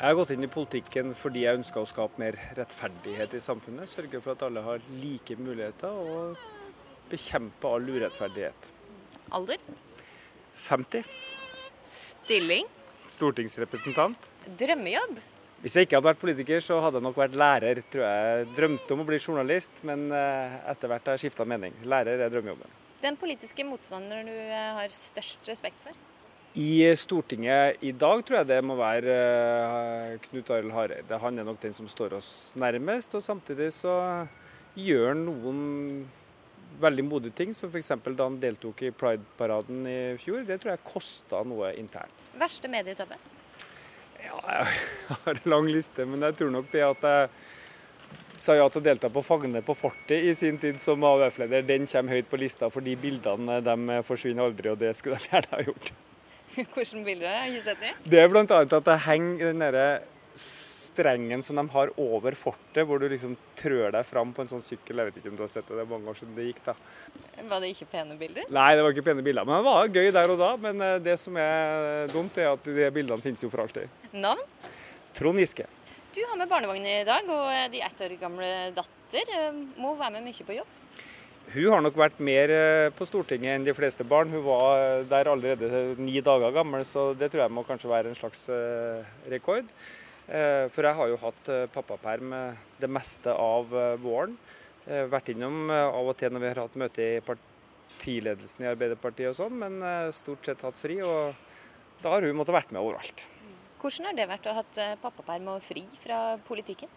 Jeg har gått inn i politikken fordi jeg ønsker å skape mer rettferdighet i samfunnet. Sørge for at alle har like muligheter, og bekjempe all urettferdighet. Alder? 50. Stilling? Stortingsrepresentant. Drømmejobb? Hvis jeg ikke hadde vært politiker, så hadde jeg nok vært lærer, tror jeg. Drømte om å bli journalist, men eh, etter hvert har jeg skifta mening. Lærer er drømmejobben. Den politiske motstanderen du eh, har størst respekt for? I Stortinget i dag tror jeg det må være uh, Knut Arild Hareide. Han er nok den som står oss nærmest. Og samtidig så gjør han noen veldig modige ting, som f.eks. da han deltok i Pride-paraden i fjor. Det tror jeg kosta noe internt. Verste medietabbe? Ja, jeg har en lang liste, men jeg tror nok det at jeg sa ja til å delta på Fagne på fortet i sin tid som AUF-leder, den kommer høyt på lista, for de bildene de forsvinner aldri, og det skulle de gjerne ha gjort. Hvilke bilder har jeg ikke sett dem? Det er bl.a. at det henger den derre strengen som de har over fortet, hvor du liksom trør deg fram på en sånn sykkel. Jeg vet ikke om du har sett det, det er mange år siden det gikk, da. Var det ikke pene bilder? Nei, det var ikke pene bilder. Men det var gøy der og da. Men eh, det som er dumt, er at de bildene finnes jo for alltid. Navn? Trond Giske. Du har med barnevogn i dag, og de ett år gamle datter eh, må være med mye på jobb? Hun har nok vært mer eh, på Stortinget enn de fleste barn. Hun var der allerede ni dager gammel, så det tror jeg må kanskje være en slags eh, rekord. Eh, for jeg har jo hatt pappaperm det meste av våren. Vært innom av og til når vi har hatt møte i partiledelsen i Arbeiderpartiet og sånn, men stort sett hatt fri. Og da har hun måttet vært med overalt. Hvordan har det vært å ha hatt pappaperm og fri fra politikken?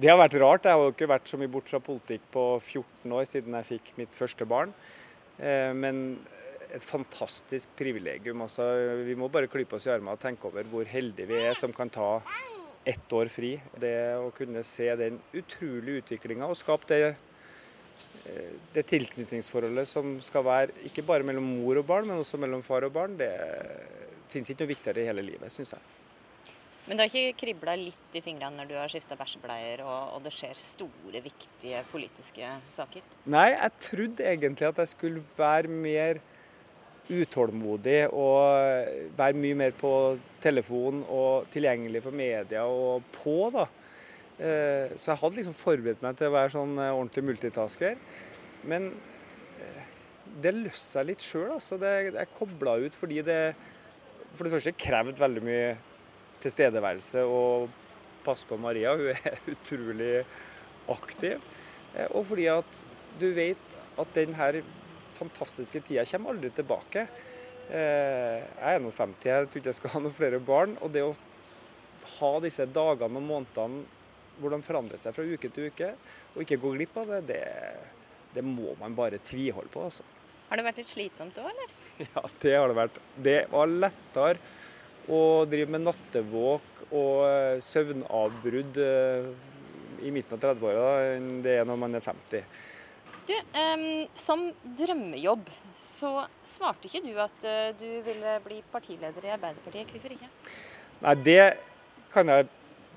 Det har vært rart. Jeg har jo ikke vært så mye bort fra politikk på 14 år siden jeg fikk mitt første barn. Eh, men et fantastisk privilegium. Altså, vi må bare klype oss i armene og tenke over hvor heldige vi er som kan ta ett år fri. Det å kunne se den utrolige utviklinga og skape det, eh, det tilknytningsforholdet som skal være ikke bare mellom mor og barn, men også mellom far og barn, det finnes ikke noe viktigere i hele livet, syns jeg. Men det har ikke kribla litt i fingrene når du har skifta bæsjebleier og, og, det skjer store, viktige politiske saker? Nei, jeg trodde egentlig at jeg skulle være mer utålmodig og være mye mer på telefon og tilgjengelig for media og på, da. Eh, så jeg hadde liksom forberedt meg til å være sånn eh, ordentlig multitasker. Men eh, det løste seg litt sjøl. Altså. Jeg kobla ut fordi det for det første krevde veldig mye tilstedeværelse og passe på Maria. Hun er utrolig aktiv. Eh, og fordi at du vet at denne fantastiske tida kommer aldri tilbake. Eh, jeg er nå 50, jeg tror ikke jeg skal ha noen flere barn. Og det å ha disse dagene og månedene hvor de forandrer seg fra uke til uke, og ikke gå glipp av det, det, det må man bare tviholde på. Altså. Har det vært litt slitsomt òg, eller? Ja, det har det vært. Det var lettere og driver med nattevåk og eh, søvnavbrudd eh, i midten av 30-åra enn det er når man er 50. Du, um, Som drømmejobb så svarte ikke du at uh, du ville bli partileder i Arbeiderpartiet. Hvorfor ikke? Nei, det kan jeg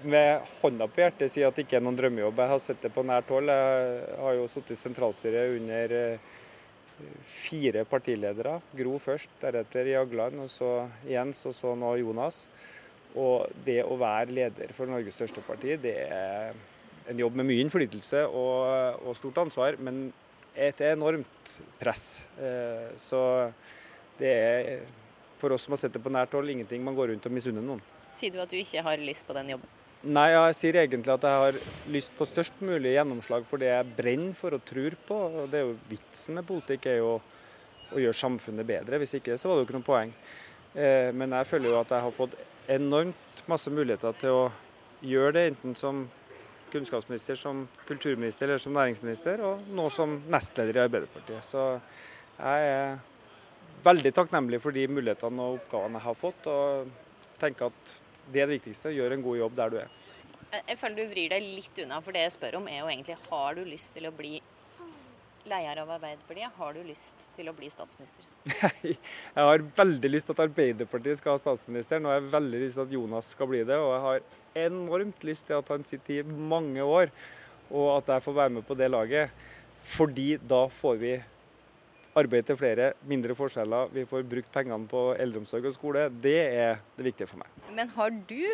med hånda på hjertet si at det ikke er noen drømmejobb. Jeg har sett det på nært hold. Jeg har jo sittet i sentralstyret under uh, fire partiledere. Gro først, deretter Jagland, og så Jens, og så nå Jonas. Og det å være leder for Norges største parti, det er en jobb med mye innflytelse og, og stort ansvar, men et enormt press. Eh, så det er for oss som har sett det på nært hold, ingenting man går rundt og misunner noen. Sier du at du ikke har lyst på den jobben? Nei, jeg sier egentlig at jeg har lyst på størst mulig gjennomslag for det jeg brenner for og tror på. og det er jo Vitsen med politikk er jo å gjøre samfunnet bedre. Hvis ikke så var det jo ikke noe poeng. Eh, men jeg føler jo at jeg har fått enormt masse muligheter til å gjøre det, enten som kunnskapsminister, som kulturminister eller som næringsminister, og nå som nestleder i Arbeiderpartiet. Så jeg er veldig takknemlig for de mulighetene og oppgavene jeg har fått, og tenker at det er det viktigste. Gjør en god jobb der du er. Jeg føler du vrir deg litt unna, for det jeg spør om er jo egentlig har du lyst til å bli leder av Arbeiderpartiet? Har du lyst til å bli statsminister? Nei, jeg har veldig lyst til at Arbeiderpartiet skal ha statsministeren, og jeg har veldig lyst til at Jonas skal bli det. Og jeg har enormt lyst til at han sitter i mange år, og at jeg får være med på det laget. Fordi da får vi arbeid til flere, mindre forskjeller, vi får brukt pengene på eldreomsorg og skole. Det er det viktige for meg. Men har du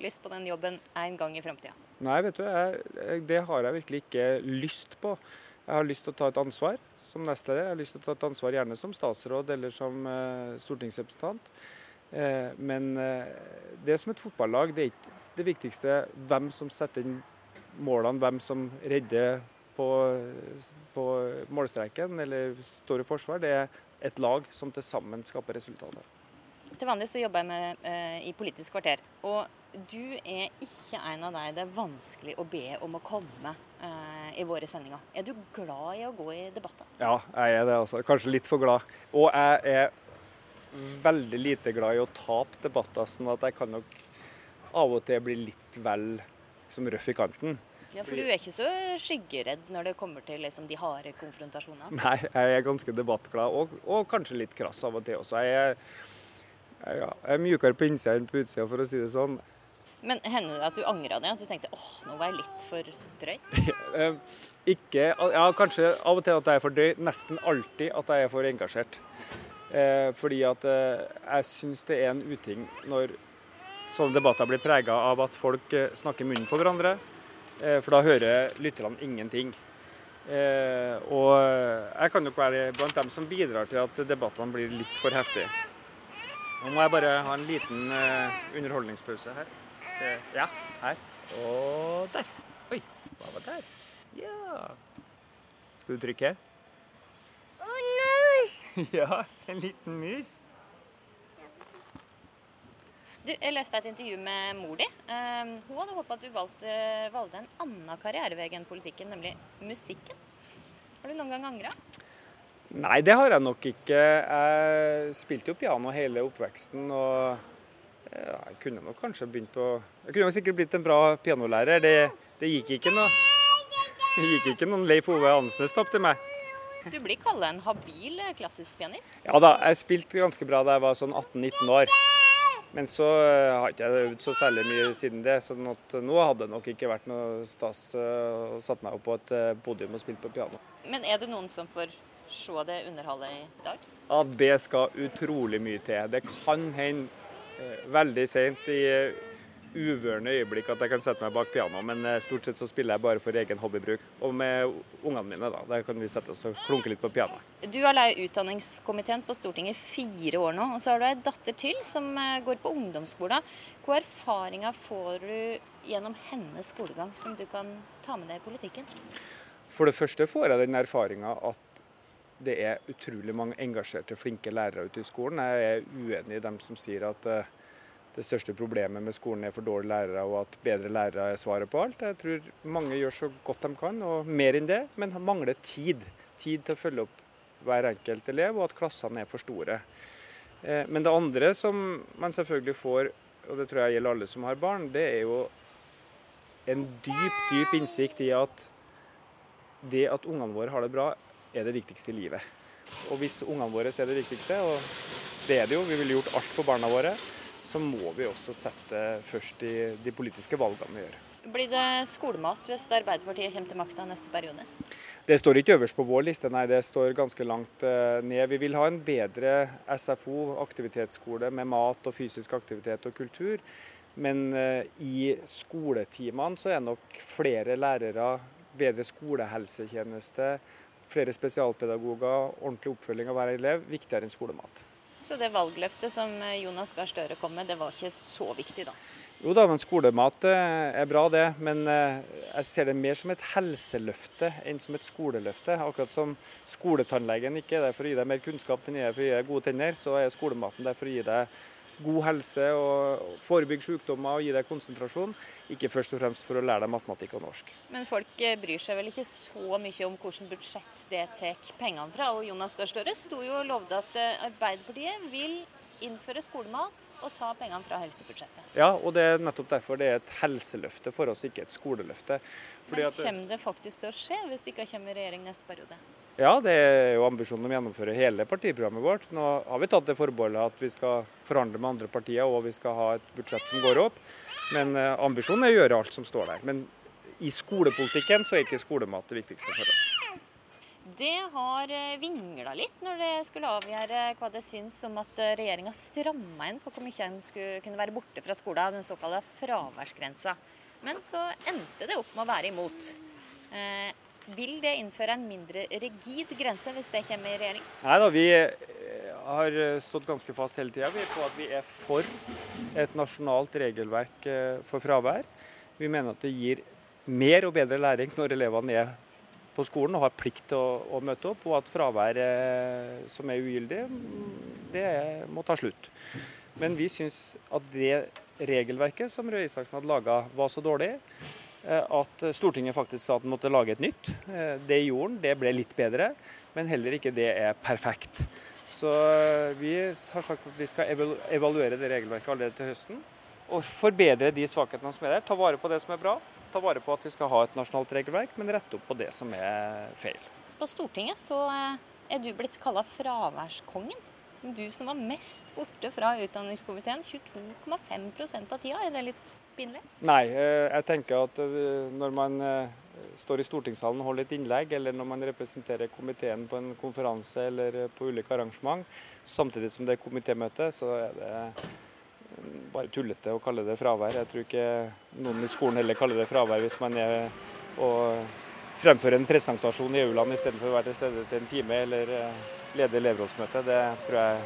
lyst på den jobben en gang i framtida? Nei, vet du, jeg, det har jeg virkelig ikke lyst på. Jeg har lyst til å ta et ansvar som nestleder. Jeg har lyst til å ta et ansvar gjerne som statsråd eller som uh, stortingsrepresentant. Uh, men uh, det som et fotballag, det er ikke det viktigste hvem som setter inn målene, hvem som redder på, på målstreken eller står i forsvar. Det er et lag som til sammen skaper resultater. Til vanlig så jobber jeg med, eh, i Politisk kvarter. Og du er ikke en av deg det er vanskelig å be om å komme eh, i våre sendinger. Er du glad i å gå i debatter? Ja, jeg er det. altså. Kanskje litt for glad. Og jeg er veldig lite glad i å tape debatter, sånn at jeg kan nok av og til bli litt vel som røff i kanten. Ja, For du er ikke så skyggeredd når det kommer til liksom, de harde konfrontasjonene? Nei, jeg er ganske debattglad, og, og kanskje litt krass av og til også. Jeg er, jeg, er mjukere på innsida enn på utsida, for å si det sånn. Men hender det at du angra det? At du tenkte åh, nå var jeg litt for drøy? Eh, ikke Ja, kanskje av og til at jeg er for drøy. Nesten alltid at jeg er for engasjert. Eh, fordi at eh, jeg syns det er en uting når sånne debatter blir prega av at folk eh, snakker munnen på hverandre. Eh, for da hører lytterne ingenting. Eh, og jeg kan nok være blant dem som bidrar til at debattene blir litt for heftige. Nå må jeg bare ha en liten underholdningspause her. Ja, her. Og der. Oi, hva var der? Ja. Skal du trykke? Å nei! Ja, en liten mus. Du, jeg leste et intervju med mor di. Uh, hun hadde håpa at du valgte, valgte, en annen karrierevei enn politikken, nemlig musikken. Har du noen gang angra? Nei, det har jeg nok ikke. Jeg spilte jo piano hele oppveksten. og ja, Jeg kunne nok kanskje begynt på Jeg kunne sikkert blitt en bra pianolærer. Det, det gikk ikke noe Det gikk ikke noen Leif Ove Ansnes opp til meg. Du blir kalla en habil klassisk pianist? Ja da, jeg spilte ganske bra da jeg var sånn 18-19 år. Men så eh, har ikke jeg øvd så særlig mye siden det, så nå hadde det nok ikke vært noe stas eh, å satt meg opp på et eh, podium og spilt på piano. Men er det noen som får se det underholdet i dag? Ja, det skal utrolig mye til. Det kan hende veldig seint i uvørende øyeblikk at jeg kan sette meg bak piano, men eh, stort sett så spiller jeg bare for egen hobbybruk. Og med ungene mine, da. Der kan vi sette oss og klunke litt på piano. Du har leid utdanningskomiteen på Stortinget fire år nå, og så har du ei datter til som eh, går på ungdomsskolen. Hvor erfaringer får du gjennom hennes skolegang som du kan ta med deg i politikken? For det første får jeg den erfaringa at det er utrolig mange engasjerte, flinke lærere ute i skolen. Jeg er uenig i dem som sier at uh, det største problemet med skolen er for dårlige lærere, og at bedre lærere er svaret på alt. Jeg tror mange gjør så godt de kan, og mer enn det, men mangler tid. Tid til å følge opp hver enkelt elev, og at klassene er for store. Eh, men det andre som man selvfølgelig får, og det tror jeg gjelder alle som har barn, det er jo en dyp, dyp innsikt i at det at ungene våre har det bra, er det viktigste i livet. Og hvis ungene våre er det viktigste, og det er det jo, vi ville gjort alt for barna våre, så må vi også sette først de, de politiske valgene vi gjør. Blir det skolemat hvis Arbeiderpartiet kommer til makta neste periode? Det står ikke øverst på vår liste, nei. Det står ganske langt eh, ned. Vi vil ha en bedre SFO, aktivitetsskole, med mat og fysisk aktivitet og kultur. Men eh, i skoletimene så er nok flere lærere, bedre skolehelsetjeneste, flere spesialpedagoger, ordentlig oppfølging av hver elev viktigere enn skolemat. Så det valgløftet som Jonas Gahr Støre kom med, det var ikke så viktig, da? Jo da, men skolemat eh, er bra det. Men eh, jeg ser det mer som et helseløfte enn som et skoleløfte. Akkurat som skoletannlegen ikke er der for å gi deg mer kunnskap, den er for å gi deg gode tenner, så er skolematen der for å gi deg god helse og forebygge sykdommer og gi deg konsentrasjon. Ikke først og fremst for å lære deg matematikk og norsk. Men folk eh, bryr seg vel ikke så mye om hvilket budsjett det tar pengene fra. Og Jonas Gahr Støre sto jo og lovde at eh, Arbeiderpartiet vil innføre skolemat og ta pengene fra helsebudsjettet. Ja, og det er nettopp derfor det er et helseløfte for oss, ikke et skoleløfte. Fordi Men kommer det faktisk til å skje hvis det ikke kommer i regjering neste periode? Ja, det er jo ambisjonen om å gjennomføre hele partiprogrammet vårt. Nå har vi tatt det forbeholdet at vi skal forhandle med andre partier og vi skal ha et budsjett som går opp. Men eh, ambisjonen er å gjøre alt som står der. Men i skolepolitikken så er ikke skolemat det viktigste for oss. det har eh, vingla litt når det skulle avgjøre hva det syns om at eh, regjeringa stramma inn på hvor mye en skulle kunne være borte fra skolen, den såkalte fraværsgrensa. Men så endte det opp med å være imot. Eh, vil det innføre en mindre rigid grense hvis det kommer i regjering? Nei da, vi eh, har stått ganske fast hele tida på at vi er for et nasjonalt regelverk eh, for fravær. Vi mener at det gir mer og bedre læring når elevene er på skolen og har plikt til å, å møte opp, og at fravær eh, som er ugyldig, det må ta slutt. Men vi syns at det regelverket som Røe Isaksen hadde laga, var så dårlig eh, at Stortinget faktisk sa at han måtte lage et nytt. Eh, det gjorde han, det ble litt bedre, men heller ikke det er perfekt. Så vi har sagt at vi skal evaluere det regelverket allerede til høsten. Og forbedre de svakhetene som er der. Ta vare på det som er bra, ta vare på at vi skal ha et nasjonalt regelverk, men rette opp på det som er feil. På Stortinget så eh, er du blitt kalla fraværskongen. Du som var mest borte fra utdanningskomiteen, 22,5% av tida. Er det litt pinlig? Nei, eh, jeg tenker at eh, når man står i stortingssalen og holder et innlegg, eller når man representerer komiteen på en konferanse eller på ulike arrangement, samtidig som det er komitémøte, så er det bare tullete å kalle det fravær. Jeg tror ikke noen i skolen heller kaller det fravær hvis man er og fremfører en presentasjon i aulaen istedenfor å være til stede til en time eller eh, lede elevrådsmøtet. Det tror jeg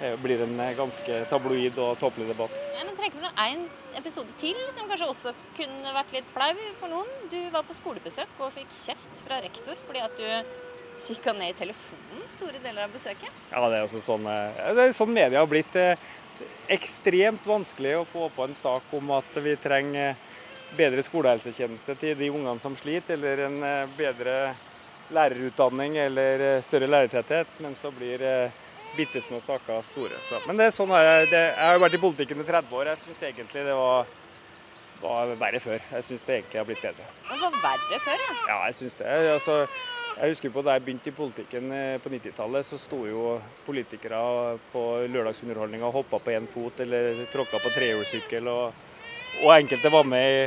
eh, blir en eh, ganske tabloid og tåpelig debatt. Ja, men trenger du en episode til som kanskje også kunne vært litt flau for noen? Du var på skolebesøk og fikk kjeft fra rektor fordi at du kikka ned i telefonen store deler av besøket? Ja, det er også sånn, det er sånn media har blitt ekstremt vanskelig å få på en sak om at vi trenger bedre skolehelsetjeneste til de ungene som sliter, eller en eh, bedre lærerutdanning eller eh, større lærertetthet. Men så blir eh, bitte små saker store. Så. Men det er sånn jeg, det, jeg har vært i politikken i 30 år. Jeg syns egentlig det var, var verre før. Jeg syns det egentlig har blitt bedre. Det var verre før, ja? Ja, jeg syns det. Altså, jeg husker på Da jeg begynte i politikken eh, på 90-tallet, så sto jo politikere på lørdagsunderholdninga og hoppa på én fot eller tråkka på trehjulssykkel. Og, og, enkelte var med i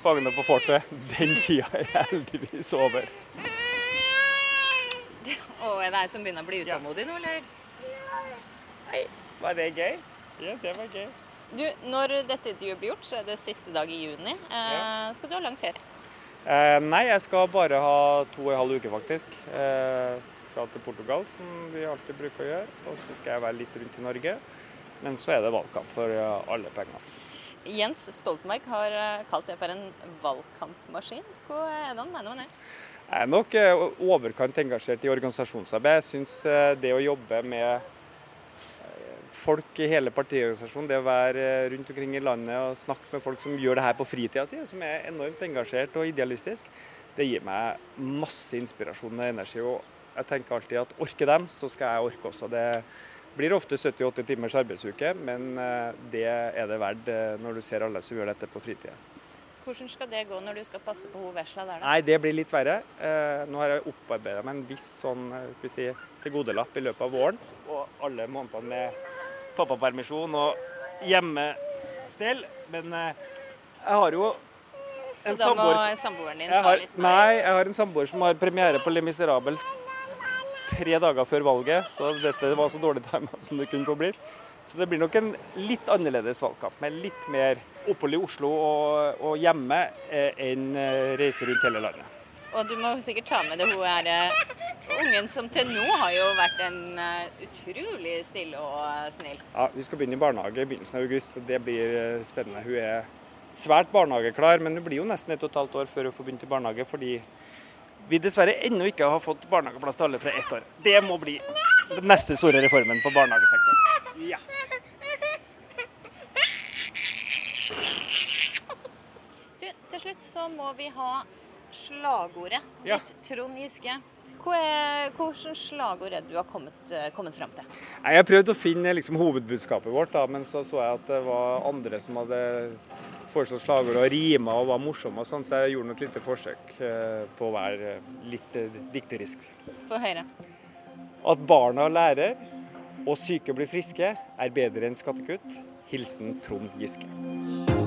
Fangene på fortet. Den tida er heldigvis over. Det deg som begynner å bli utålmodig nå, eller? Nei. Var det gøy? Ja, det var gøy. Du, Når dette intervjuet blir gjort, så er det siste dag i juni. Eh, ja. Skal du ha lang ferie? Eh, nei, jeg skal bare ha to og en halv uke, faktisk. Eh, skal til Portugal, som vi alltid bruker å gjøre. Og så skal jeg være litt rundt i Norge. Men så er det valgkamp for eh, alle pengene. Jens Stoltenberg har eh, kalt det for en valgkampmaskin. Hva er det han mener med det? Jeg er nok eh, overkant engasjert i organisasjonsarbeid. Jeg syns det å jobbe med folk i hele partiorganisasjonen, det å være rundt omkring i landet og snakke med folk som gjør det her på fritida si, som er enormt engasjert og idealistisk, det gir meg masse inspirasjon og energi. og Jeg tenker alltid at orker dem, så skal jeg orke også. Det blir ofte 70-80 timers arbeidsuke, men eh, det er det verdt eh, når du ser alle som gjør dette på fritida. Hvordan skal det gå når du skal passe på hun vesla der, da? Nei, Det blir litt verre. Eh, nå har jeg opparbeida meg en viss sånn si, tilgodelapp i løpet av våren. Og alle månedene med pappapermisjon og hjemmestell. Men eh, jeg har jo en Så da må samboeren din ta litt mer? Nei, jeg har en samboer som har premiere på Le Miserable tre dager før valget. Så dette var så dårlig time som det kunne få blitt. Så det blir nok en litt annerledes valgkamp, med litt mer opphold i Oslo og, og hjemme eh, enn eh, reise rundt hele landet. Og du må sikkert ta med deg hun er uh, ungen som til nå har jo vært en utrolig stille og snill. Ja, Hun skal begynne i barnehage i begynnelsen av august, så det blir spennende. Hun er svært barnehageklar, men det blir jo nesten et og et halvt år før hun får begynt i barnehage, fordi vi dessverre ennå ikke har fått barnehageplass til alle fra ett år. Det må bli den neste store reformen på barnehagesektoren. Ja. Du, til slutt så må vi ha slagordet ja. ditt, Trond Giske. Er, slagord er det du har kommet, eh, kommet fram til? Jeg har prøvd å finne liksom, hovedbudskapet vårt, da, men så så jeg at det var andre som hadde foreslått slagord og rima og var morsomme, og sånn, så jeg gjorde et lite forsøk eh, på å være litt eh, dikterisk. Få høre. At barna lærer og syke blir friske, er bedre enn skattekutt. Hilsen Trond Giske.